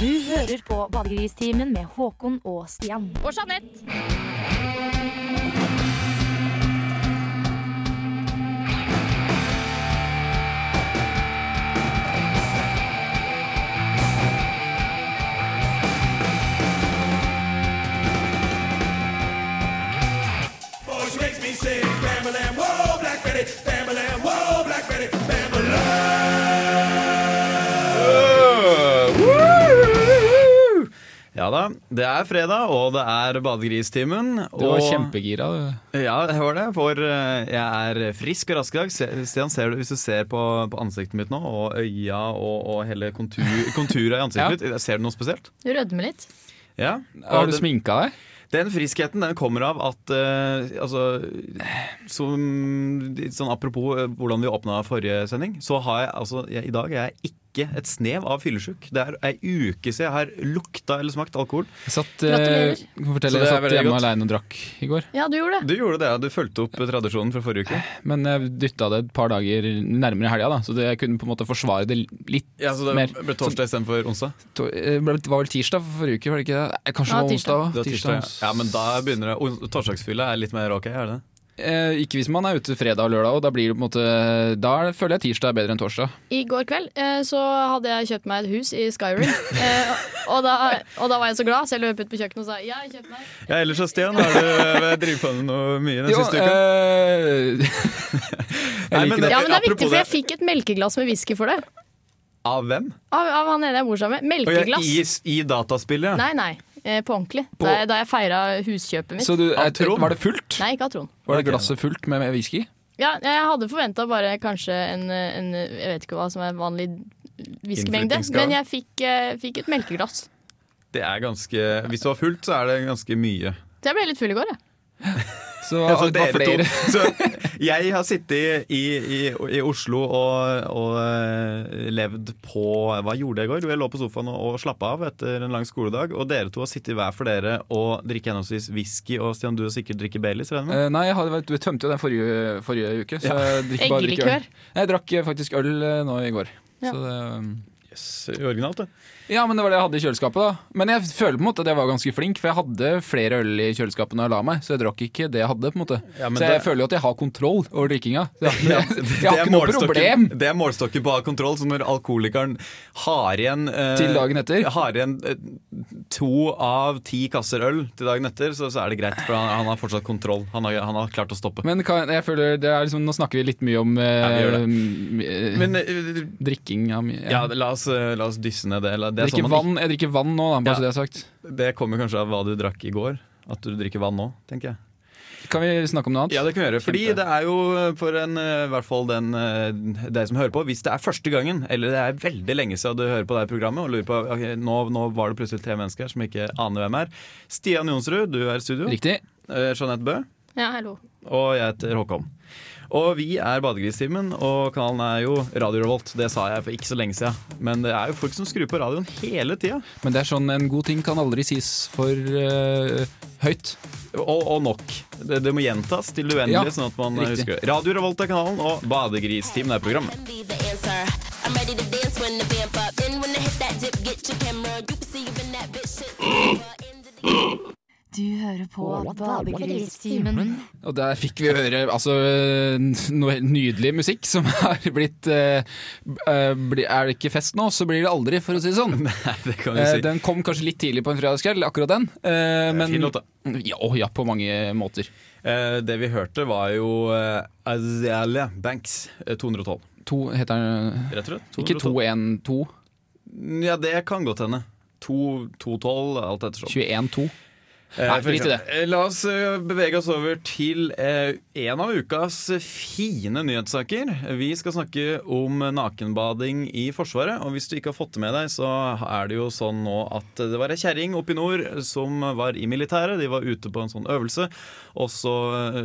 Du hører på Badegristimen med Håkon og Stian. Og Jeanette. She makes me say, Bam-a-lam, whoa, Black Betty, Det er fredag, og det er badegristimen. Du var og- kjempegira. du. Ja, jeg var det, for eh, jeg er frisk og rask i dag. Stian, ser du, hvis du ser på, på ansiktet mitt nå, og øya og, og hele kontur, konturet i ansiktet Ja. mitt, ser du noe spesielt? Du rødmer litt. Ja. Har du den, sminka deg? den friskheten den kommer av at uh, Altså, som, sånn apropos eh, hvordan vi åpna forrige sending, så har jeg altså jeg, I dag er jeg ikke et snev av fyllesyk. Det er ei uke siden jeg har lukta eller smakt alkohol. Jeg satt, eh, fortelle, jeg satt hjemme godt. alene og drakk i går. Ja, du gjorde det. Du gjorde det, ja. Du fulgte opp tradisjonen fra forrige uke. Men jeg dytta det et par dager nærmere helga, da, så det, jeg kunne på en måte forsvare det litt Ja, Så det mer. ble torsdag istedenfor onsdag? To- eh, Det var vel tirsdag for forrige uke, var det ikke det? Eh, Kanskje Ja, det var onsdag òg? ja. ja, men da begynner det Torsdagsfylla er litt mer ok, er det det? Eh, ikke hvis man er ute fredag og lørdag, og da blir det på en måte Da føler jeg tirsdag er bedre enn torsdag. I går kveld eh, så hadde jeg kjøpt meg et hus i Skyrim. Eh, og, da, og da var jeg så glad, så jeg løp ut på kjøkkenet og sa ja, jeg kjøpte meg. Ja, ellers så Stian, har du eh, drevet på med noe mye den Jo, siste uka? eh, Nei, men det-. Ja, men det er viktig, for jeg fikk et melkeglass med whisky for det. Av hvem? Av, av han ene jeg bor sammen med. Melkeglass. I, I dataspillet? Nei, nei. Eh, på ordentlig. Da, jeg- da jeg feira huskjøpet mitt. Så du, jeg, Trond? var det fullt? Nei, ikke av Trond. Var det glasset fullt med, med whisky? Ja, jeg hadde forventa bare kanskje en, en Jeg vet ikke hva som er vanlig whiskymengde, men jeg fikk, eh, fikk et melkeglass. Det er ganske Hvis det var fullt, så er det ganske mye. Så jeg ble litt full i går, jeg. Så Ja, så det var flere. så jeg har sittet i, i, i Oslo og, og eh, levd på Hva gjorde jeg i går? Jo, Jeg lå på sofaen og, og slappa av etter en lang skoledag. Og dere to har sittet hver for dere og drikker henholdsvis whisky og Stian, du har sikkert drikker Baileys? Eh, nei, jeg hadde, du tømte jo den forrige, forrige uke, så jeg drikker bare drikker øl. Jeg drakk faktisk øl eh, nå i går. Ja. Så det, Yes, originalt, det. Ja, men det var det jeg hadde i kjøleskapet, da. Men jeg føler på en måte at jeg var ganske flink, for jeg hadde flere øl i kjøleskapet når jeg la meg, så jeg drakk ikke det jeg hadde, på en måte. Ja, så jeg det- føler jo at jeg har kontroll over drikkinga. Jeg, Ja, jeg, jeg har ikke noe problem Det er målstokken på å ha kontroll. Så når alkoholikeren har igjen eh, til dagen etter. Har igjen eh, to av ti kasser øl til dagen etter, så, så er det greit. For han, han har fortsatt kontroll. Han har, han har klart å stoppe. Men kan, jeg føler det er liksom, nå snakker vi litt mye om eh, Ja, det. eh, Men eh, drikking av mye. ja, la oss, eh, la oss dysse ned det. eller Det, er drikker sånn vann, jeg drikker vann nå, da, bare Ja. så det er sagt. det kommer kanskje av hva du drakk i går. At du drikker vann nå, tenker jeg. Kan vi snakke om noe annet? Ja, det kan vi gjøre. Fordi Kjempe. det er jo for en, eh, i hvert fall den deg som hører på, hvis det er første gangen, eller det er veldig lenge siden du hører på det her programmet og lurer på okay, nå, nå var det plutselig tre mennesker her som ikke aner hvem er. Stian Jonsrud, du er i studio. Riktig. Eh, Jeanette Bøe. Ja, hallo. Og jeg heter Håkon. Og vi er Badegristimen, og kanalen er jo Radio Revolt. Det sa jeg for ikke så lenge siden. Men det er jo folk som skrur på radioen hele tida. Men det er sånn, en god ting kan aldri sies for uh, høyt. Og, og nok. Det, det må gjentas til uendelig, Ja, sånn at man riktig. husker. Radio Revolt er kanalen, og Badegristimen er programmet. I'm ready to dance when the vamp up. And when I hit that dip, get your camera. You can see you in that bitch shit. Du hører på Badegristimen. Og der fikk vi høre altså, noe helt nydelig musikk som har blitt bli- Er det ikke fest nå, så blir det aldri, for å si det sånn. Nei, det kan vi Eh, si. Den kom kanskje litt tidlig på en fredagskveld, akkurat den. Uh, men, fin låt, da. Ja, ja, på mange måter. Det vi hørte, var jo uh, Azealia Banks, eh, 212. To heter den Rett og slett. Ikke 212. 212, Ja, det kan godt hende. 2, 212, alt ettersom. 21-2. Eh, Nei, drit i det. Eh, La oss eh, bevege oss over til en av ukas fine nyhetssaker. Vi skal snakke om nakenbading i Forsvaret. Og hvis du ikke har fått det med deg, så er det jo sånn nå at det var ei kjerring oppe i nord som var i militæret. De var ute på en sånn øvelse, og så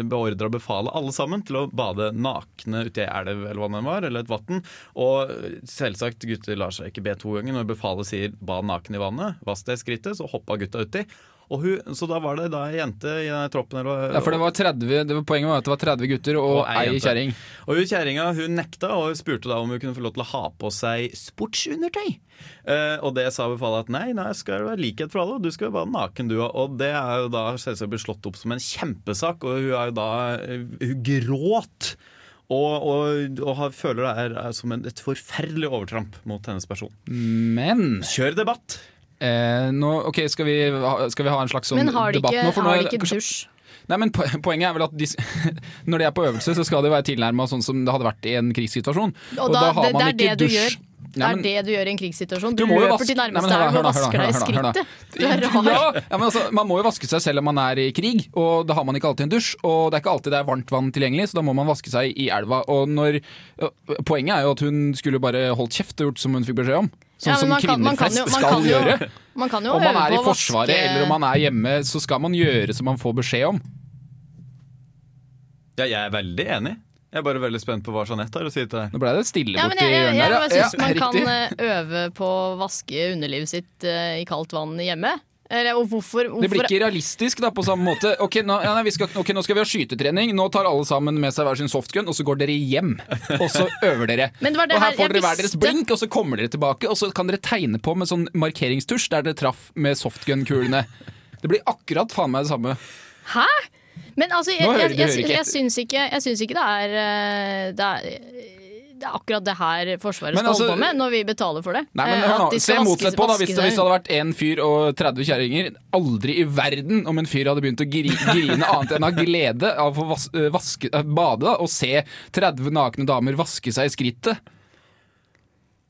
beordra befalet alle sammen til å bade nakne uti ei elv eller hva det var, eller et vann. Og selvsagt, gutter lar seg ikke be to ganger. Når befalet sier 'bad naken i vannet', vask deg i skrittet, så hoppa gutta uti. Hun, så da var det da ei jente i den troppen eller, Ja, for det var 30, det var, Poenget var at det var 30 gutter og, Og ei kjerring. Og hun kjerringa hun nekta og hun spurte da om hun kunne få lov til å ha på seg sportsundertøy. Eh, og det sa befalet at nei, nei, skal det være likhet for alle, du skal jo være naken du. Og det er jo da selvsagt blitt slått opp som en kjempesak, og hun er jo da eh, Hun gråt. Og, og, og føler det er, er som en, et forferdelig overtramp mot hennes person. Men Kjør debatt! Eh, nå, ok, skal vi, ha, skal vi ha en slags sånn Men har de debatt ikke, nå? For har de ikke dusj? Nei, men Poenget er vel at de, når de er på øvelse, så skal det være tilnærma sånn som det hadde vært i en krigssituasjon. Og da, det, det ikke det du dusj. Det er det du gjør i en krigssituasjon. Du Du, løper vaske- til men nærmeste elv og vasker deg i da, da. skrittet. Du er rar. Ja, ja, men altså, Man må jo vaske seg selv om man er i krig, og da har man ikke alltid en dusj. Og det er ikke alltid det er varmt vann tilgjengelig, så da må man vaske seg i elva. Og når, Poenget er jo at hun skulle bare holdt kjeft og gjort som hun fikk beskjed om. Sånn Ja, som kvinner flest jo- skal kan jo gjøre. Man kan jo Om man er i Forsvaret vaske eller om man er hjemme, så skal man gjøre som man får beskjed om. Ja, jeg er veldig enig. Jeg er bare veldig spent på hva Jeanette har å si til deg. Nå ble det stille ja, hjørnet. borti jeg, jeg, jeg, bare syns man kan riktig. eh, øve på å vaske underlivet sitt uh, i kaldt vann hjemme. Og hvorfor, Det blir ikke realistisk da, på samme måte. Ok, nå, ja, nei, vi skal, ok, nå skal vi ha skytetrening. Nå tar alle sammen med seg hver sin softgun, og så går dere hjem. Og så øver dere. Men det det og her her får dere hver deres blink, og så kommer dere tilbake, og så kan dere tegne på med sånn markeringstusj der dere traff med softgun-kulene. Det blir akkurat faen meg det samme. Hæ? Men altså, jeg, jeg, jeg, jeg, syns ikke, ikke det er eh, det er det er akkurat det her Forsvaret Men skal altså- holde på med når vi betaler for det. Nei, men Eh, hør nå, de Se motsatt på da, hvis det, hvis det hadde vært en fyr og 30 kjerringer. Aldri i verden om en fyr hadde begynt å gri, grine annet enn av glede av å vas, øh, vaske, øh, bade og se 30 nakne damer vaske seg i skrittet.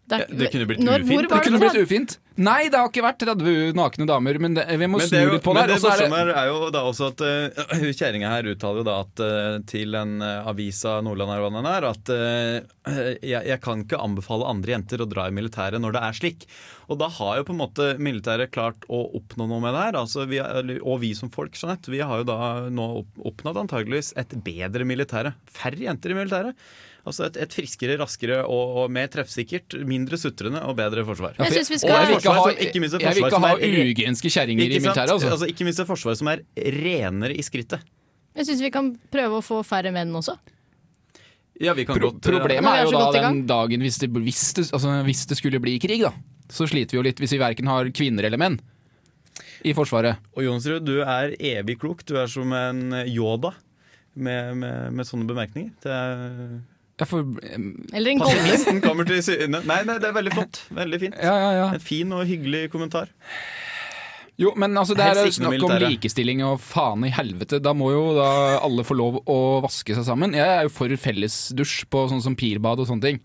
Det, er- Ja, det kunne blitt når, ufint. Hvor Det var kunne blitt ufint. Nei, det har ikke vært 30 nakne damer, men det, vi må Men snu det, jo, litt på men det. Men det- morsomme er, er jo da også at uh, kjerringa her uttaler jo da at uh, til en uh, avis av Nordland her, den er, at uh, jeg, jeg kan ikke anbefale andre jenter å dra i militæret når det er slik. Og da har jo på en måte militæret klart å oppnå noe med det her. Altså vi, er- og vi som folk, Jeanette, vi har jo da nå opp, oppnådd antageligvis et bedre militære. Færre jenter i militæret. Altså et, et friskere, raskere og, og mer treffsikkert, mindre sutrende og bedre forsvar. Jeg synes vi Og skal- jeg vil ikke ha, Forsvar som- ikke minst et forsvar som ha er ugenske kjerringer i militæret. Altså. Altså, ikke minst et forsvar som er renere i skrittet. Jeg syns vi kan prøve å få færre menn også. Ja, vi kan Pro godt problemet er er jo da den dagen hvis det, hvis, det, altså, hvis det skulle bli krig, da. Så sliter vi jo litt hvis vi verken har kvinner eller menn i Forsvaret. Og Jonsrud, du er evig klok. Du er som en Yoda med, med, med sånne bemerkninger. Det er Ja, for, Eller en. Pasifisten kommer til syne. Nei, nei, det er veldig flott. Veldig fint. ja, ja, ja. En fin og hyggelig kommentar. Jo, men altså, det er snakk om likestilling og faen i helvete. Da må jo da alle få lov å vaske seg sammen. Jeg er jo for fellesdusj på sånn som pirbad og sånne ting.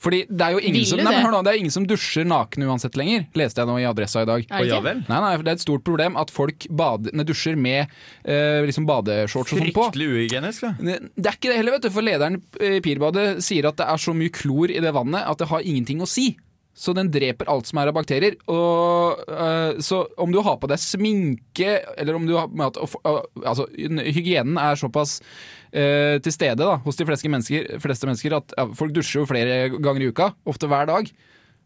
Fordi det er jo ingen som, nei, nå, det er ingen som dusjer nakne uansett lenger, leste jeg nå i Adressa i dag. Er Og det ja ikke? vel. Nei, nei, Det er et stort problem at folk bad, nei, dusjer med eh, liksom badeshorts og sånn på. Fryktelig uhygienisk. Ja. Det det er ikke det heller, vet du, for lederen i Pirbadet sier at det er så mye klor i det vannet at det har ingenting å si. Så den dreper alt som er av bakterier. Og, uh, så om du har på deg sminke, eller om du har med at, uh, Altså, hygienen er såpass uh, til stede da, hos de fleste mennesker, fleste mennesker at folk dusjer jo flere ganger i uka, ofte hver dag.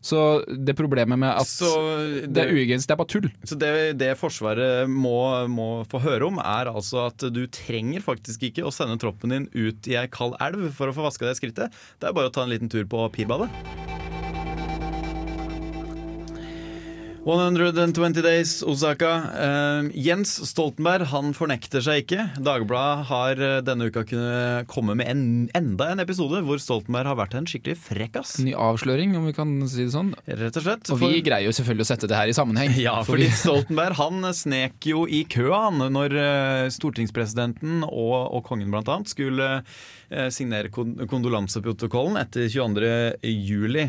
Så det problemet med at det det, er uhygienisk, det er bare tull. så det, det Forsvaret må, må få høre om, er altså at du trenger faktisk ikke å sende troppen din ut i ei kald elv for å få vaska det skrittet. Det er bare å ta en liten tur på Pirbadet. 120 Days Osaka. Uh, Jens Stoltenberg han fornekter seg ikke. Dagbladet har eh, denne uka kunnet komme med en, enda en episode hvor Stoltenberg har vært en skikkelig frekkas. Ny avsløring, om vi kan si det sånn. Rett og slett. Og For- vi greier jo selvfølgelig å sette det her i sammenheng. ja, fordi Stoltenberg han snek jo i køa han når eh, stortingspresidenten og, og kongen annet skulle eh, signere kon kondolanseprotokollen etter 22. juli.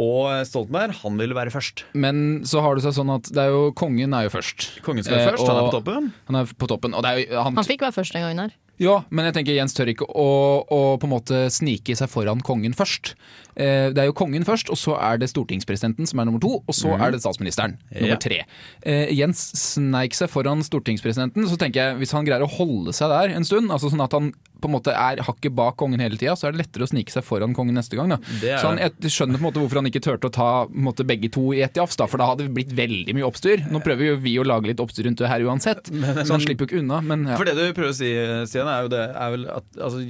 Og Stoltenberg han ville være først. Men så har det seg sånn at det er jo, kongen er jo først. Kongen skal være Eh, først, han er på toppen. Han er på toppen. Og det er jo, han, Han fikk være først den gangen her. ja, men jeg tenker Jens tør ikke å, å på en måte snike seg foran kongen først. Eh, det er jo kongen først, og så er det stortingspresidenten som er nummer to, og så er det statsministeren nummer Ja. tre. Eh, Jens sneik seg foran stortingspresidenten, så tenker jeg hvis han greier å holde seg der en stund, altså sånn at han på en måte er hakket bak kongen hele tida, så er det lettere å snike seg foran kongen neste gang. Da. Så han, jeg skjønner på en måte hvorfor han ikke turte å ta måte, begge to i ett jafs, for da hadde det blitt veldig mye oppstyr. Nå prøver jo vi å lage litt oppstyr rundt det her uansett, så han slipper jo ikke unna. Men ja. For det du prøver å si, Stian, er jo det er vel at altså,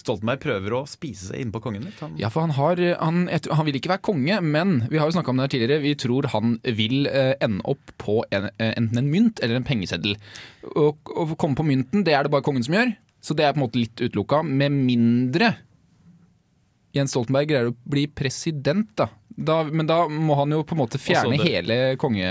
Stoltenberg prøver å spise seg innpå kongen litt. Han, Ja, for han, har, han, han vil ikke være konge, men vi har jo snakka om det her tidligere. Vi tror han vil eh, ende opp på en, eh, enten en mynt eller en pengeseddel. Og komme på mynten, det er det bare kongen som gjør, så det er på en måte litt utelukka. Med mindre Jens Stoltenberg greier å bli president, da. da. Men da må han jo på en måte fjerne hele konge...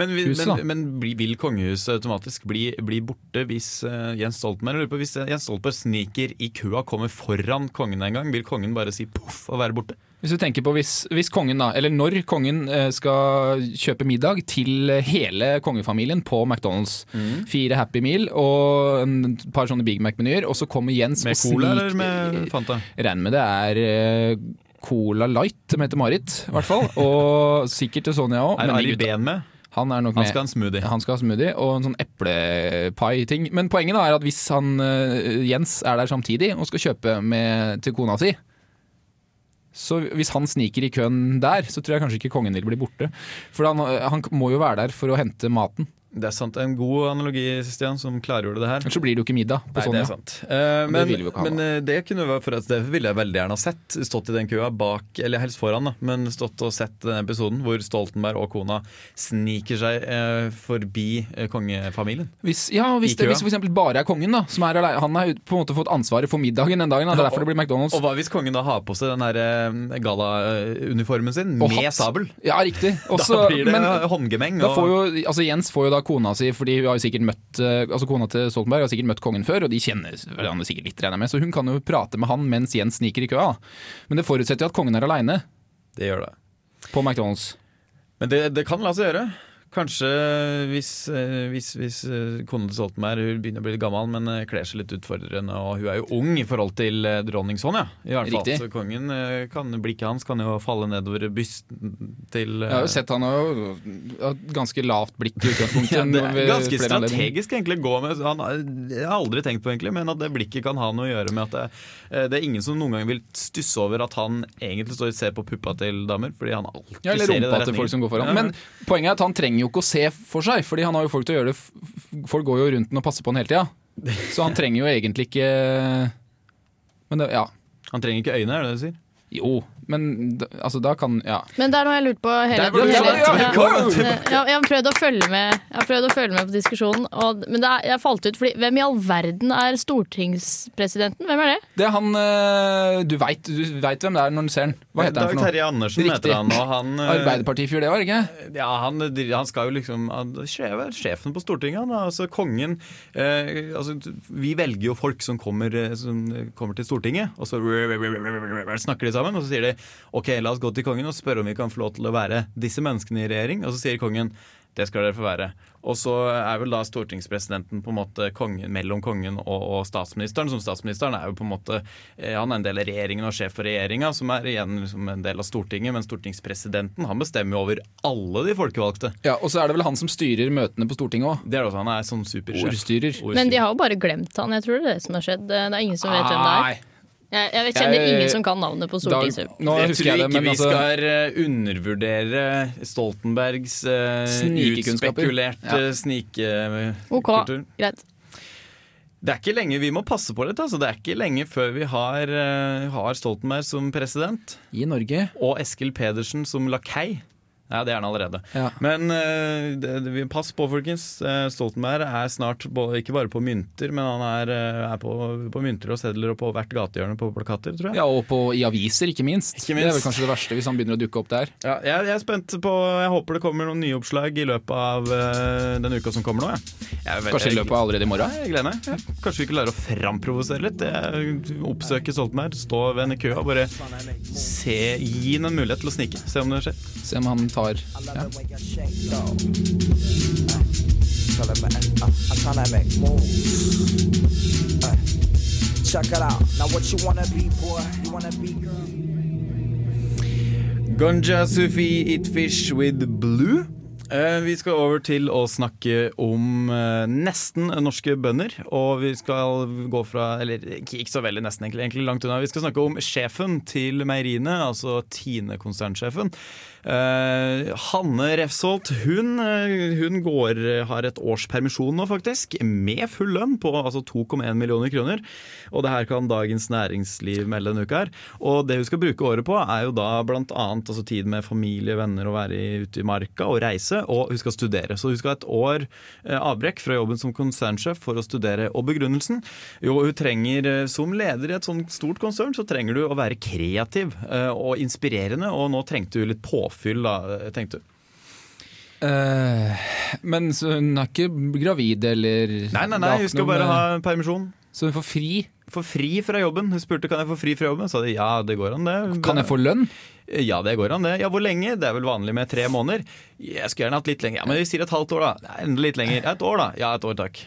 Men, vi, Huset, men, men bli- vil kongehuset automatisk bli, bli borte hvis uh, Jens Stoltenberg på, Hvis Jens Stoltenberg sniker i køa, kommer foran kongen en gang, vil kongen bare si poff og være borte? Hvis du tenker på hvis, hvis kongen da, eller når kongen eh, skal kjøpe middag til hele kongefamilien på McDonald's. Mm. Fire Happy Meal og et par sånne Big Mac-menyer, og så kommer Jens Med og cola snik- eller med Fanta? Regner med det er eh, Cola Light som heter Marit. i hvert fall. Og sikkert til Sonja òg. Er Ari Ben med? Han er nok Han skal ha en smoothie. Han skal ha smoothie og en sånn eplepai-ting. Men poenget da er at hvis han, eh, Jens er der samtidig og skal kjøpe med, til kona si, så hvis han sniker i køen der, så tror jeg kanskje ikke kongen vil bli borte. For han, han må jo være der for å hente maten. Det er sant. En god analogi, Stian, som klargjorde det her. Ellers så blir det jo ikke middag på Nei, Sonja. det er sant. Eh, men det vi men eh, det kunne være for at det ville jeg veldig gjerne ha sett. Stått i den køa bak, eller helst foran, da, men stått og sett den episoden hvor Stoltenberg og kona sniker seg eh, forbi eh, kongefamilien. Hvis, ja, hvis det hvis for eksempel bare er kongen, da, som er han har på en måte fått ansvaret for middagen den dagen. Da. Det er derfor det blir McDonald's. Og hva hvis kongen da har på seg den eh, gallauniformen sin Og med hatt. sabel? Ja, riktig. Også, da blir det men, håndgemeng. Og- får jo, altså Jens får jo da kona si, fordi hun har jo sikkert møtt eh, Altså kona til Stoltenberg har sikkert møtt kongen før, og de kjenner hverandre sikkert litt, regner jeg med, så hun kan jo prate med han mens Jens sniker i køa. Men det forutsetter jo at kongen er aleine det gjør det. på McDonald's. Men det, det kan la seg gjøre. Kanskje hvis, eh, hvis, hvis eh, kona til Stoltenberg begynner å bli litt gammel, men eh, kler seg litt utfordrende, og hun er jo ung i forhold til dronningshånd dronning Sonja. I hvert fall. Riktig. Så kongen kan, blikket hans kan jo falle nedover bysten til Jeg har jo sett han har jo et ganske lavt blikk i utgangspunktet. ja, det er ganske strategisk egentlig å gå med han, Jeg har aldri tenkt på egentlig Men at det blikket kan ha noe å gjøre med at det, det er ingen som noen gang vil stusse over at han egentlig står og ser på puppa til damer, fordi han alltid Ja, ser i den rumpa til folk som går foran. Ja, Men poenget er at han trenger jo ikke å se for seg, fordi han har jo folk til å gjøre det. Folk går jo rundt den og passer på den hele tida. Så han trenger jo egentlig ikke Men det, ja. Han trenger ikke øyne, er det det du sier? Jo, men altså da kan Ja. Men det er noe jeg lurte på hele ja, ja. ja. Ja, Jeg har prøvd å følge med Jeg har prøvd å følge med på diskusjonen, og, men det er, jeg falt ut fordi Hvem i all verden er stortingspresidenten? Hvem er det? Det er han øh, Du veit hvem det er når du ser den. Hva heter han for noe? Terje Andersen Riktig. heter han, og han eh, Arbeiderpartifyr, det var ikke? Ja, han, han skal jo liksom han, sjef, Sjefen på Stortinget, han, altså kongen eh, altså, Vi velger jo folk som kommer, eh, som kommer til Stortinget, og så snakker de sammen. Og så sier de OK, la oss gå til kongen og spørre om vi kan få lov til å være disse menneskene i regjering. Og så sier kongen det skal dere få være. Og så er vel da stortingspresidenten på en måte kongen, mellom kongen og, og statsministeren. Som statsministeren er jo på en måte eh, Han er en del av regjeringen og sjef for regjeringa, som er igjen liksom en del av Stortinget. Men stortingspresidenten han bestemmer jo over alle de folkevalgte. Ja, Og så er det vel han som styrer møtene på Stortinget òg. Det er det også, Han er sånn supersjef. Ordstyrer. Men de har jo bare glemt han. Jeg tror det er det som har skjedd. Det er ingen som vet hvem det er. Jeg, jeg kjenner Jeg- ingen som kan navnet på stortingsrepresentanten. nå jeg tror jeg det, ikke men vi altså skal eh, undervurdere Stoltenbergs uh, Snikekunnskaper. utspekulerte Ja. OK, snikekultur. greit. Det er ikke lenge vi må passe på litt. Altså. Det er ikke lenge før vi har, uh, har Stoltenberg som president I Norge. og Eskil Pedersen som lakei. Ja, det er han allerede. Ja. Men uh, pass på, folkens. Eh, Stoltenberg er snart på, ikke bare på mynter, men han er, eh, er på, på mynter og sedler og på hvert gatehjørne på plakater, tror jeg. Ja, og på, i aviser, ikke minst. Ikke Det er vel kanskje det verste, hvis han begynner å dukke opp der. Ja, jeg, jeg er spent på Jeg håper det kommer noen nye oppslag i løpet av uh, den uka som kommer nå. Ja. Jeg vet, Kanskje i løpet av allerede i morgen. Ja, jeg gleder meg. Ja. Kanskje vi ikke klare å framprovosere litt. Jeg Oppsøke Stoltenberg, stå ved en kø og bare se, gi ham en mulighet til å snike. Se om det skjer. Se om han tar ja. be girl? Gonja Sufi Eat Fish with Blue. Eh, Vi skal over til å snakke om eh, nesten norske bønder. Og vi skal gå fra Eller ikke så veldig nesten, egentlig, egentlig langt unna. Vi skal snakke om sjefen til meieriene, altså Tine-konsernsjefen. Eh, Hanne Refsholt hun, eh, hun går, har et års permisjon nå, faktisk. Med full lønn på altså 2,1 millioner kroner. Og det her kan Dagens Næringsliv melde denne uka her. Og det hun skal bruke året på, er jo da annet altså tid med familie, venner, å være ute i marka og reise. Og hun skal studere. Så hun skal ha et år eh, avbrekk fra jobben som konsernsjef for å studere. Og begrunnelsen? Jo, hun trenger eh, som leder i et sånt stort konsern, så trenger du å være kreativ eh, og inspirerende. Og nå trengte hun litt påfyll, da, tenkte du? Eh, men så hun er ikke gravid, eller Nei, nei, nei, hun skal bare med- ha permisjon. Så hun får fri? Får fri fra jobben. Hun spurte kan jeg få fri fra jobben. Sa de ja, det går an det. Kan jeg få lønn? Ja, det går an det. Ja, Hvor lenge? Det er vel vanlig med tre måneder. Jeg skulle gjerne hatt litt lenger. Ja, Men vi sier et halvt år, da. Enda litt lenger. Et år, da. Ja, et år, takk.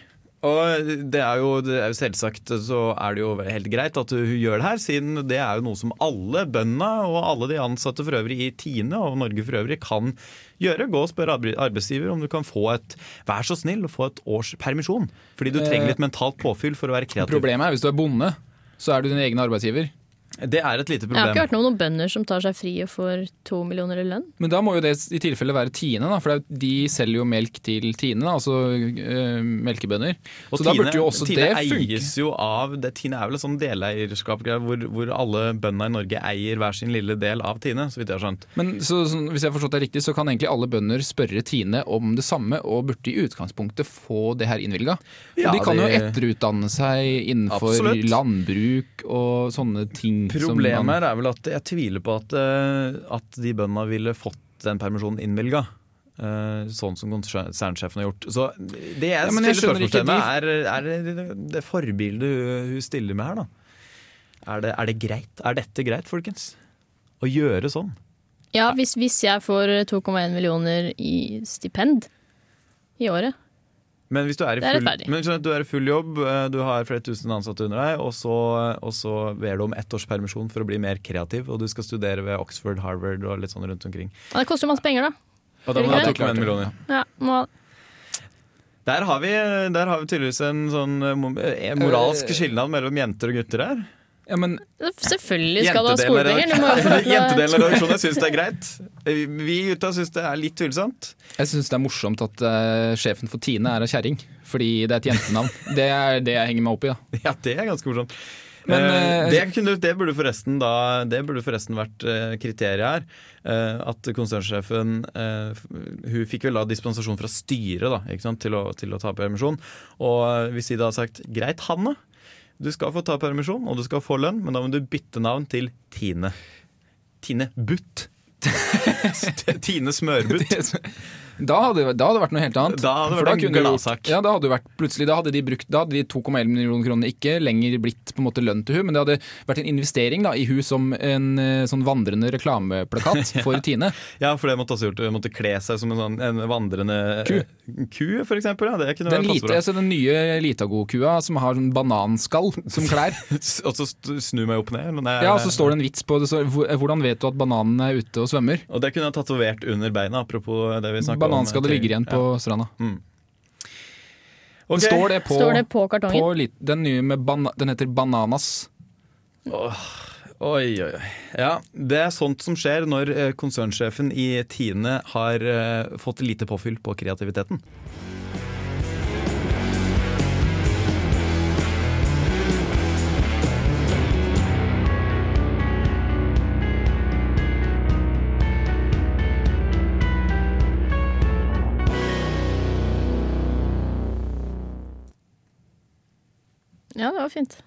Og det er, jo, det er jo selvsagt så er det jo helt greit at hun gjør det her, siden det er jo noe som alle bøndene og alle de ansatte for øvrig i Tine og Norge for øvrig kan gjøre. Gå og spørre arbeidsgiver om du kan få et Vær så snill å få et års permisjon. Fordi du trenger litt mentalt påfyll for å være kreativ. Problemet er hvis du er bonde, så er du din egen arbeidsgiver. Det er et lite problem. Jeg har ikke hørt noe om noen bønder som tar seg fri og får to millioner i lønn. Men da må jo det i tilfelle være Tine, da, for de selger jo melk til Tine, da, altså øh, melkebønder. Og Så da burde jo også Tine det funke. eies jo av det, Tine er vel et sånn deleierskap hvor, hvor alle bøndene i Norge eier hver sin lille del av Tine, så vidt jeg har skjønt. Men så, så, hvis jeg har forstått det riktig, så kan egentlig alle bønder spørre Tine om det samme, og burde i utgangspunktet få det her innvilga. Ja, de kan jo etterutdanne seg innenfor Absolutt. landbruk og sånne ting. Som Problemet man- er vel at jeg tviler på at, eh, at de bøndene ville fått den permisjonen innvilga. eh, sånn som konsernsjefen har gjort. Så det jeg, Ja, stiller ikke ved, er, er det, det forbildet hun stiller med her, da. Er det, er det greit? Er dette greit, folkens? Å gjøre sånn? Ja, hvis, hvis jeg får 2,1 millioner i stipend i året. Men hvis du er i full, er men du er i full jobb, eh, du har flere tusen ansatte under deg, og så, og så ber du om ett års permisjon for å bli mer kreativ, og du skal studere ved Oxford, Harvard og litt sånn rundt omkring. Og det koster jo masse penger, da. Og da må du ha en million, Ja, må, Der har, vi, der har vi tydeligvis en sånn eh, mo- moralsk skilnad mellom jenter og gutter her. Ja, men selvfølgelig skal du ha skolepenger. Jentedelen av redaksjonen syns det er greit. Vi gutta syns det er litt tvilsomt. jeg syns det er morsomt at uh, sjefen for Tine er ei kjerring, fordi det er et jentenavn. Det er det jeg henger meg opp i, da. Ja, det er ganske morsomt. Men, eh, det, kunne, det, burde forresten da, det burde forresten vært uh, kriteriet her. Uh, at konsernsjefen eh, Hun fikk vel da dispensasjon fra styret da, ikke sant, til, å, til å ta permisjon. Og eh, hvis de da hadde sagt greit, Hanne, du skal få ta permisjon og du skal få lønn, men da må du bytte navn til Tine. Tine Butt. Tine Smørbutt. Da hadde, da hadde det vært noe helt annet. Da hadde det vært en gladsak. Ja, da hadde, vært, plutselig, da hadde de brukt Da hadde de 2,1 millioner kroner ikke lenger blitt på en måte lønn til hun, men det hadde vært en investering da, i hun som en eh, sånn vandrende reklameplakat for Tine. Ja, for det måtte også gjort, måtte kle seg som en, sånn, en vandrende Ku. Eh, ku, for eksempel. Ja, det kunne Den, vært lite, altså den nye Litago-kua som har sånn bananskall som klær. Og så snur snu meg opp ned. Nei, Ja, og så står det en vits på det. Så, hvordan vet du at bananen er ute og svømmer? Og det kunne jeg tatovert under beina, apropos det vi. Bananskadet ligger igjen på stranda. Ok. Står det på, Står det på kartongen? på den nye med bana, Den heter Bananas. Oi, oi, oi. Ja, det er sånt som skjer når eh, konsernsjefen i Tine har eh, fått lite påfyll på kreativiteten. Ja, det var fint.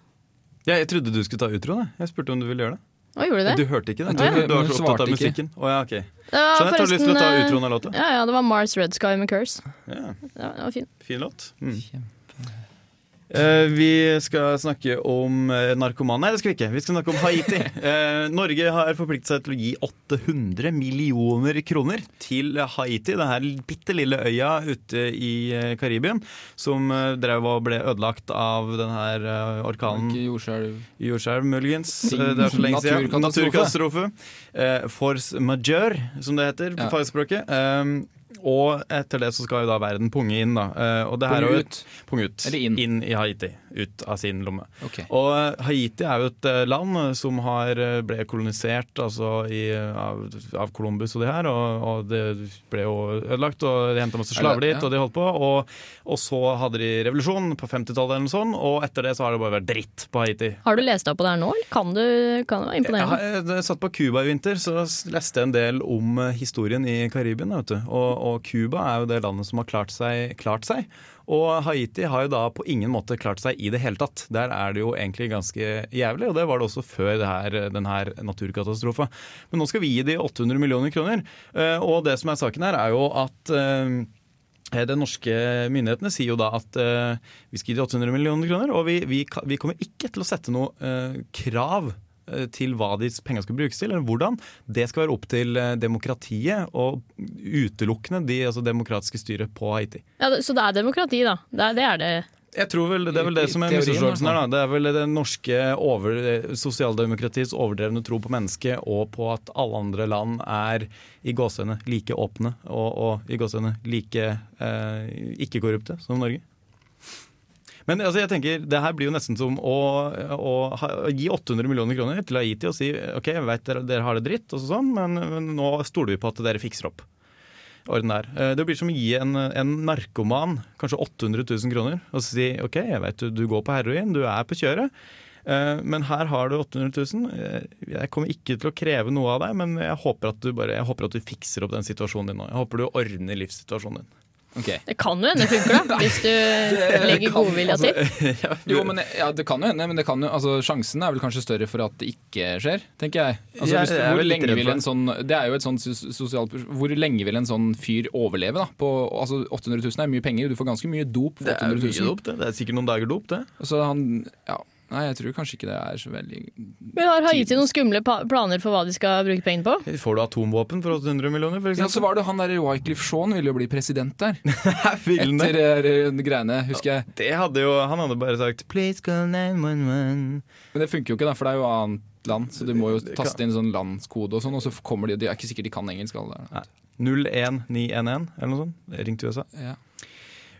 Ja, jeg trodde du skulle ta utroen. jeg. Jeg spurte om du ville gjøre det. Å, gjorde du Du hørte ikke det? Jeg Du, var så opptatt av musikken. Å, ja, ok. Så jeg tar lyst til å ta utroen av låta? Ja, ja, det var Mars Red Sky med Curse. Ja, Ja, det var fin. fin låt. Mm. Eh, vi skal snakke om eh, narkomane. Nei, det skal vi ikke. Vi skal snakke om Haiti. Eh, Norge har forpliktet seg til å gi 800 millioner kroner til Haiti. Denne bitte lille øya ute i Karibien som drev og ble ødelagt av denne orkanen. Jordskjelv. Jordskjelv, muligens. Det er så lenge siden. Naturkatastrofe. Naturkatastrofe. Force majeure, som det heter på fagspråket. Og etter det så skal jo da verden punge inn, da. Eh, og det her Punge er jo ut? Punge ut. Eller inn? i Haiti. Ut av sin lomme. Okay. Og eh, Haiti er jo et eh, land som har, ble kolonisert altså, i, av, av Columbus og de her, og, og det ble jo ødelagt, og de henta masse slaver dit, ja. og de holdt på. Og, og så hadde de revolusjon på 50-tallet eller noe sånt, og etter det så har det bare vært dritt på Haiti. Har du lest deg opp på det her nå, eller kan du? Kan det være Jeg, jeg, har- jeg satt på Cuba i vinter, så leste jeg en del om historien i Karibien. Vet du. Og, og Cuba er jo det landet som har klart seg, klart seg. Og Haiti har jo da på ingen måte klart seg i det hele tatt. Der er det jo egentlig ganske jævlig, og det var det også før her, denne naturkatastrofen. Men nå skal vi gi de 800 millioner kroner, eh, og det som er saken her, er jo at eh, De norske myndighetene sier jo da at uh, vi skal gi de 800 millioner kroner, og vi, vi, vi kommer ikke til å sette noe uh, krav til hva de pengene skal brukes til, eller hvordan. Det skal være opp til eh, demokratiet og utelukkende de altså demokratiske styret på Haiti. Ja, så det er demokrati, da. Det er det. Er det. Jeg tror vel, Det er vel det som er misforståelsen her. da. Det er vel det norske over, eh, sosialdemokratiets overdrevne tro på mennesket og på at alle andre land er i gåsehudene like åpne og, og i gåsehudene like eh, ikke-korrupte som Norge. Men altså, jeg tenker, det her blir jo nesten som å, å, å gi 800 millioner kroner til Haiti og si ok, jeg vet dere, dere har det dritt, og sånn, men, men nå stoler vi på at dere fikser opp. Orden der. Eh, Det blir som å gi en, en narkoman kanskje 800 000 kroner og si ok, jeg vet du, du går på heroin, du er på kjøret, eh, men her har du 800 000. Eh, Jeg kommer ikke til å kreve noe av deg, men jeg håper at du, bare, håper at du fikser opp den situasjonen din nå. Jeg håper du ordner livssituasjonen din. Ok. Det kan jo hende det funker, da. Hvis du legger godvilja til. Jo, men ja, Det kan jo hende, men det kan jo, altså, sjansen er vel kanskje større for at det ikke skjer, tenker jeg. Altså, hvis, jeg hvor lenge vil en sånn, Det er jo et sånt sosialt Hvor lenge vil en sånn fyr overleve? da? På, altså 800 000 er mye penger, du får ganske mye dop for Det er mye dop, det. Det er sikkert noen dager dop, det. Så han, ja, Nei, jeg tror kanskje ikke det er så veldig Men har Haiti noen skumle planer for hva de skal bruke pengene på? Får du atomvåpen for 800 millioner, for Ja, så var det han der Wycliffe Shaun ville jo bli president der. Etter eh, greiene, husker jeg. Det hadde jo, Han hadde bare sagt 'please call 911'. Men det funker jo ikke, da, for det er jo annet land. Så du må jo taste inn sånn landskode og sånn, og så kommer de Det er ikke sikkert de kan engelsk. Alle. Nei. 01911 eller noe sånt. Ring til USA. Ja.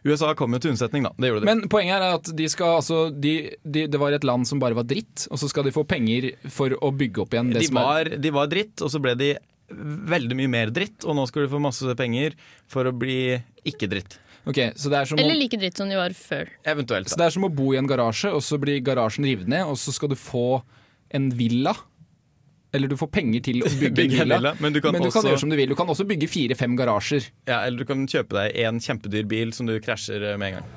USA kom jo til unnsetning, da. Det gjorde de. Men poenget er at de skal altså de, de, Det var et land som bare var dritt, og så skal de få penger for å bygge opp igjen det de, som er var, de var dritt, og så ble de veldig mye mer dritt, og nå skal de få masse penger for å bli ikke dritt. Okay, så det, er som Eller like dritt som de var før. Eventuelt. så det er som å bo i en garasje, og så blir garasjen revet ned, og så skal du få en villa. Eller du får penger til å bygge Bygge en villa. villa, men du kan også- gjøre som du vil. Du kan også bygge fire-fem garasjer. Ja, eller du kan kjøpe deg en kjempedyr bil som du krasjer eh, med en gang.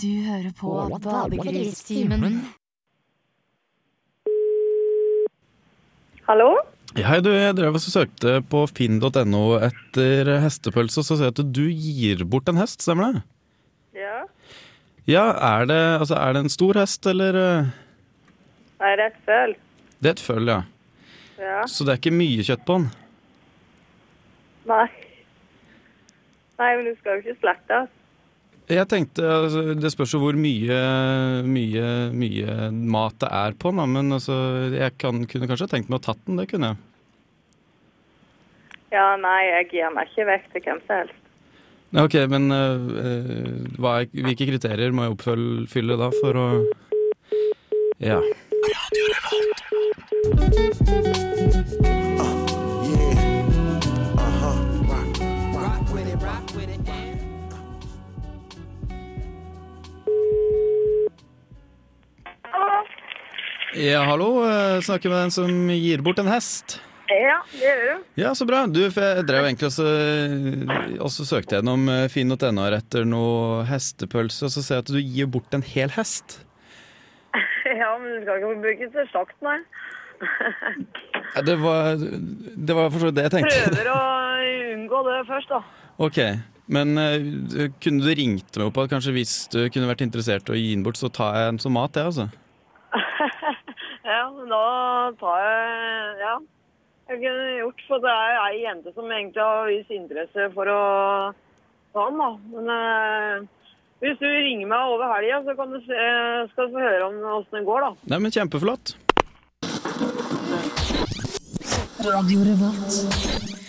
Du hører på Badegristimen. Hallo? Hei, du, jeg drev og søkte på finn.no etter hestepølse, og så ser jeg at du gir bort en hest, stemmer det? Ja. Ja, er det, altså, er det en stor hest, eller? eh? Nei, det er et føl. Det er et føll, ja. Ja. Så det er ikke mye kjøtt på den? Nei. Nei, men du skal jo ikke slaktes. Jeg tenkte, altså, Det spørs jo hvor mye, mye, mye mat det er på den, da, men altså, jeg kan, kunne kanskje tenkt meg å tatt den, det kunne jeg. Ja, nei, jeg gir meg ikke vekk til hvem som helst. Ok, men øh, hva er, hvilke kriterier må jeg oppfylle da for å Ja. Yeah. Ja, hallo. øh, Snakker med den som gir bort en hest. Ja, det gjør du. Ja, så bra. Du, for jeg drev egentlig også, også søkte gjennom øh, finn.no etter noe hestepølse, og så ser jeg at du gir bort en hel hest. Ja, men du skal ikke bruke til slakt, nei. Det var, det var for så vidt det jeg tenkte. Prøver å unngå det først, da. Ok, men kunne du ringt meg opp at kanskje hvis du kunne vært interessert i å gi den bort, så tar jeg en som mat, jeg, altså? Ja, da tar jeg Ja. Jeg kunne gjort, for det er ei jente som egentlig har vist interesse for å ta den, da. Men eh, Hvis du ringer meg over helga, så kan du se, skal du få høre om åssen det går, da. Nei, men Kjempeflott.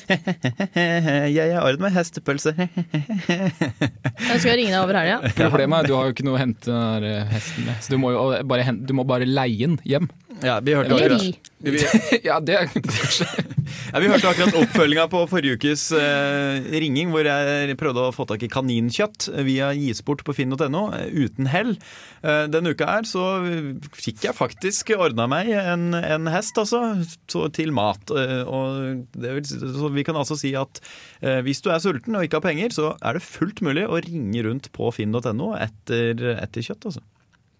Jeg har ordnet med hestepølse. Jeg skal ringe deg over helga. Problemet er at du har jo ikke noe å hente hesten med. Så du må jo bare, du må bare leie den hjem. Ja, vi hørte Eller akkurat, ri. Ja, det er kanskje ja, vi hørte akkurat oppfølginga på forrige ukes eh, ringing, hvor jeg prøvde å få tak i kaninkjøtt via gisport på finn.no, eh, uten hell. Eh, denne uka her så fikk jeg faktisk ordna meg en, en hest, altså, så, til mat. Eh, og det vil, så vi kan altså si at eh, hvis du er sulten og ikke har penger, så er det fullt mulig å ringe rundt på finn.no etter, etter kjøtt, altså.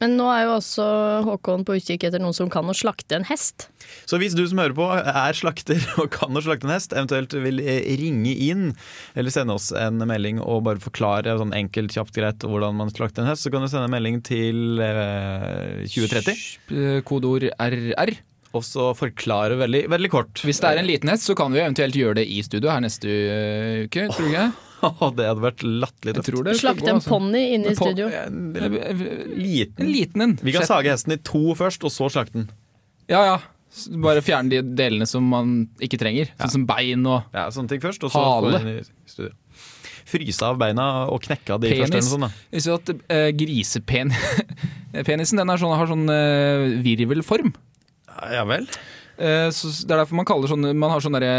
Men nå er jo også Håkon på utkikk etter noen som kan å slakte en hest. Så hvis du som hører på er slakter og kan å slakte en hest, eventuelt vil eh, ringe inn eller sende oss en melding og bare forklare sånn enkelt, kjapt, greit hvordan man slakter en hest, så kan du sende en melding til eh, 2030 Eh, Kodeord RR. Og så forklare veldig, veldig kort. Hvis det er en liten hest, så kan vi eventuelt gjøre det i studio her neste eh, uke. Tror jeg. Oh, det hadde vært latterlig tøft. tror det skal Slakte en altså. ponni inne i studio. En En liten liten en. Vi kan sage hesten i to først, og så slakte den. Ja, ja. Bare fjerne de delene som man ikke trenger. Sånn som bein og Ja, sånne ting først, og så få Hale. den i studio. Fryse av beina og knekke av de penis. første. da. Jeg at uh, grisepenisen den er sånn, har sånn uh, virvelform. Ja vel? Eh, så det er derfor man kaller sånne Man har sånn derre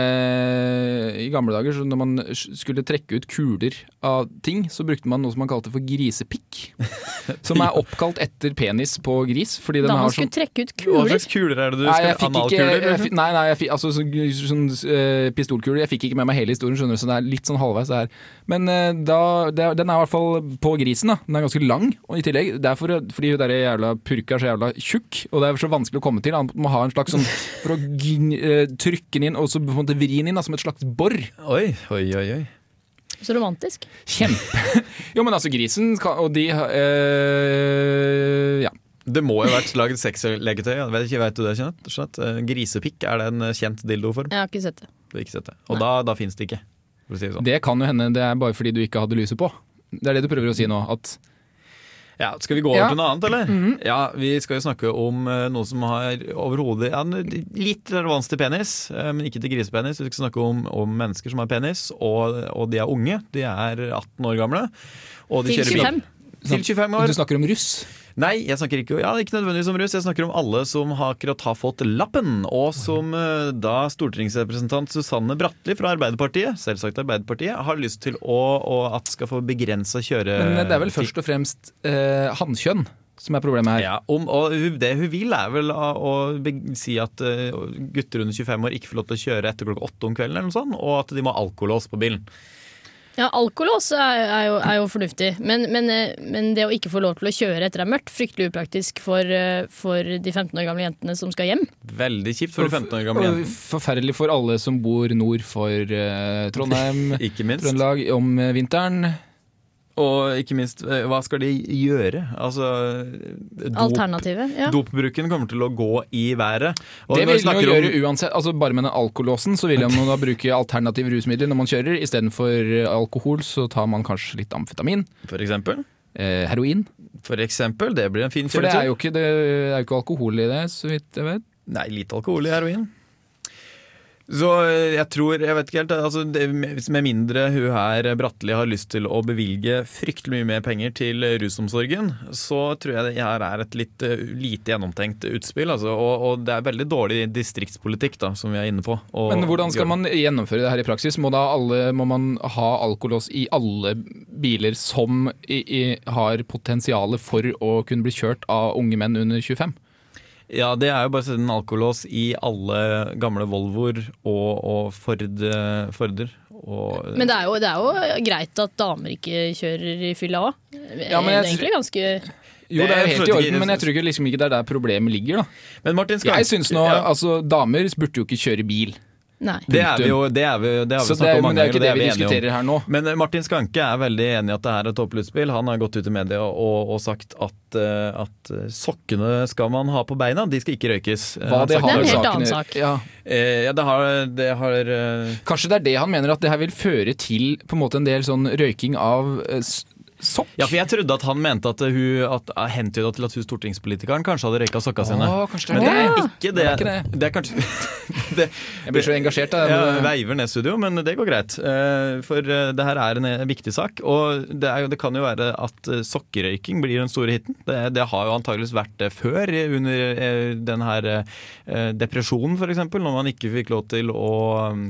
I gamle dager, så når man skulle trekke ut kuler av ting, så brukte man noe som man kalte for grisepikk. Som er oppkalt etter penis på gris. Fordi den Da har man skulle sånn trekke ut Hva kuler. slags kuler er det du Nei, skal ikke Analkuler? Nei, nei jeg fikk, altså sånn, sånn uh, pistolkuler. Jeg fikk ikke med meg hele historien, skjønner du, så det er litt sånn halvveis det her. Men uh, da, det, den er i hvert fall på grisen, da. Den er ganske lang. Og i tillegg, det er for, fordi hun der jævla purka er så jævla tjukk, og det er så vanskelig å komme til. Han må ha en slags sånn For å gn, eh, trykke den inn, og så på en måte vri den inn da, som et slags bor. Oi, oi, oi. oi. Så romantisk. Kjempe Jo, men altså, grisen kan, Og de eh, Ja. Det må jo ha vært laget sexleketøy. Vet ikke, vet du det, Jeanette? Eh, Grisepikk, er det en kjent dildoform? Jeg har ikke sett det. Du har ikke sett det. Og da, da fins det ikke. For å si det sånn. Det kan jo hende det er bare fordi du ikke hadde lyset på. Det er det du prøver å si nå. At Ja, skal vi gå over Ja. til noe annet, eller? Ja, Vi skal jo snakke om eh, noe som har overhodet ja, litt relevans til penis, eh, men ikke til grisepenis. Vi skal snakke om, om mennesker som har penis, og, og de er unge. De er 18 år gamle. Og de Til kjører bil. 25. Til 25 år. du snakker om russ. Nei, jeg snakker ikke, ja, ikke nødvendigvis om rus. Jeg snakker om alle som har akkurat har fått lappen. Og som eh, da stortingsrepresentant Susanne Bratli fra Arbeiderpartiet, selvsagt Arbeiderpartiet, har lyst til å, å at skal få begrensa kjøre... Men det er vel først og fremst eh, hannkjønn som er problemet her. ja, om, og Det hun vil, er vel å, å si at eh, gutter under 25 år ikke får lov til å kjøre etter klokka åtte om kvelden, eller noe sånt, og at de må ha alkolås på bilen. Ja, Alkolås er, er, jo, er jo fornuftig, men, men, eh, men det å ikke få lov til å kjøre etter det er mørkt, fryktelig upraktisk for, eh, for de 15 år gamle jentene som skal hjem. Veldig kjipt for de 15 år gamle jentene. forferdelig for alle som bor nord for uh, Trondheim, Ikke minst. Trøndelag om vinteren. Og ikke minst, eh, hva skal de gjøre? Altså dop, Alternativet. Ja. Dopbruken kommer til å gå i været. Og det vil de jo gjøre om, uansett. Altså Bare med den alkolåsen så vil man da bruke alternative rusmidler når man kjører. Istedenfor alkohol så tar man kanskje litt amfetamin. For eksempel. Eh, heroin. For eksempel. Det blir en fin For det er jo ikke, det er jo ikke alkohol i det, så vidt jeg vet. Nei, litt alkohol i heroin. Så eh, jeg tror, jeg vet ikke helt altså, det, Med mindre hun her Bratteli har lyst til å bevilge fryktelig mye mer penger til rusomsorgen, så tror jeg det her er et litt eh, lite gjennomtenkt utspill. Altså, og, og det er veldig dårlig distriktspolitikk, da, som vi er inne på. Og, Men hvordan skal man gjennomføre det her i praksis? Må, alle, må man ha alkolås i alle biler som i, i, har potensial for å kunne bli kjørt av unge menn under 25? Ja, det er jo bare å sette en alkolås i alle gamle Volvoer og, og Ford, eh, Forder. Og, Men det er, jo, det er jo greit at damer ikke kjører i fylla òg. Ja, det er egentlig ganske Jo, det er helt i orden, men jeg tror ikke, liksom ikke det er der problemet ligger. da. Men Martin skal Jeg synes nå, ja, altså Damer burde jo ikke kjøre bil. Nei. det, er vi jo, det, er vi, det har vi snakket om mange det er ganger, ikke det er vi enige om. diskuterer her nå. Men eh, Martin Skanke er veldig enig i at det her er et tåpelig utspill. Han har gått ut i media og, og sagt at, eh, at eh, sokkene skal man ha på beina, de skal ikke røykes. Hva det har, Det er en helt saken annen sak. Ja. Eh, ja, det har, det har Kanskje det er det han mener, at det her vil føre til på en måte en del sånn røyking av sokk? Ja, for jeg trodde at han mente at hun at, hentyda til at hun stortingspolitikeren kanskje hadde røyka sokka sine. Åh, kanskje det Men det er er ikke det. Det er ikke Det er kanskje det, Jeg blir så engasjert. Jeg, Ja, veiver ned studio, men det går greit. Eh, For eh, det her er en viktig sak. Og det, er det kan jo være at eh, sokkerøyking blir den store hiten. Det, det har jo antageligvis vært det før, under den her depresjonen f.eks. Når man ikke fikk lov til å um,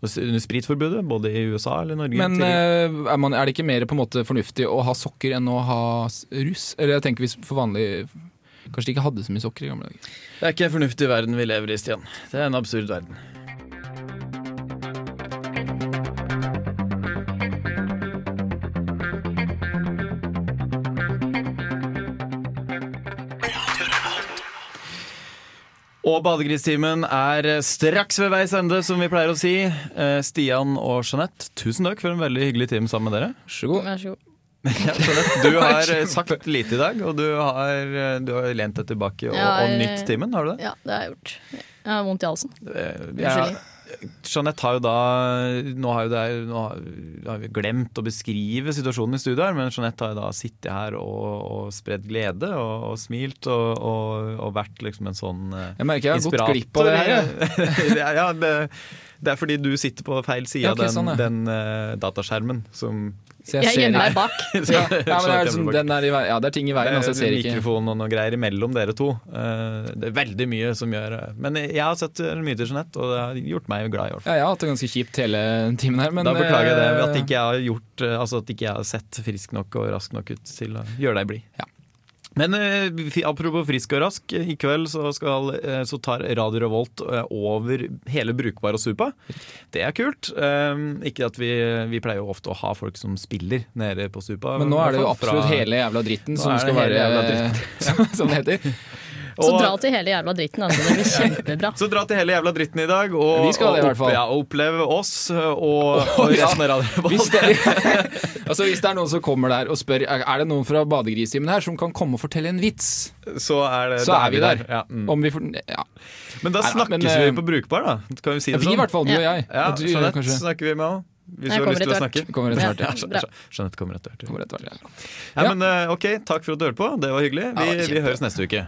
Under spritforbudet, både i USA eller Norge. Men er, man, er det ikke mer på en måte fornuftig å ha sokker enn å ha russ. Eller jeg tenker hvis for vanlig Kanskje de ikke hadde så mye sokker i gamle dager. Det er ikke en fornuftig verden vi lever i, Stian. Det er en absurd verden. Og Badegristimen er straks ved veis ende, som vi pleier å si. Eh, Stian og Jeanette, tusen takk for en veldig hyggelig time sammen med dere. Så god. Vær så god. Ja, du har eh, sagt lite i dag, og du har, eh, du har lent deg tilbake og, og nytt timen. Har du det? Ja, det har jeg gjort. Jeg har vondt i halsen. Unnskyld. Jeanette har jo da Nå har, det, nå har vi glemt å beskrive situasjonen i studio her, men Jeanette har jo da sittet her og, og spredd glede og, og smilt og, og, vært liksom en sånn eh, Jeg merker jeg har gått glipp av det her. ja, ja, det, det er fordi du sitter på feil side Ja, okay, av den, sånn, ja. den uh, dataskjermen som Så Jeg ser gjemmer meg bak. Ja, ja, men det, er liksom, den er i, vei- ja, det er ting i veien, altså jeg ser ikke. mikrofon og noe greier imellom dere to. Uh, Det er veldig mye som gjør eh, Men jeg har sett mye til Jeanette, og det har gjort meg glad i hvert fall. Ja, jeg har hatt det ganske kjipt hele timen her, men da beklager jeg det at ikke jeg har gjort Altså at ikke jeg har sett frisk nok og rask nok ut til å gjøre deg blid. Ja. Men eh, apropos frisk og rask, i kveld så, skal, eh, så tar Radio Revolt eh, over hele Brukbar og Supa. Det er kult. Eh, ikke at vi, vi pleier jo ofte å ha folk som spiller nede på Supa. Men nå er det jo absolutt hele jævla dritten som skal være være jævla som det heter. Så dra til hele jævla dritten, altså. Det blir kjempebra. Så dra til hele jævla dritten i dag og, Vi skal det i hvert fall. ja, og oppleve oss og, og resten av radioen. Hvis det, altså hvis det er noen som kommer der og spør Er det noen fra Badegristimen her som kan komme og fortelle en vits, Så er, det, så er vi der. Ja, mm. Om vi for, ja. Men da Nei snakkes men, eh, vi på Brukbar, da. Kan vi si det Vi i sånn? hvert fall, du og jeg. Ja, Og du, Jeanette kanskje. snakker vi med òg. Hvis du har lyst til å snakke. Vi kommer etter hvert, Ja, ja. Jeanette kommer etter hvert. Ja. Ja, Ja. men eh, ok, takk for at du hørte på. Det var hyggelig. Vi, Ja, vi høres neste uke.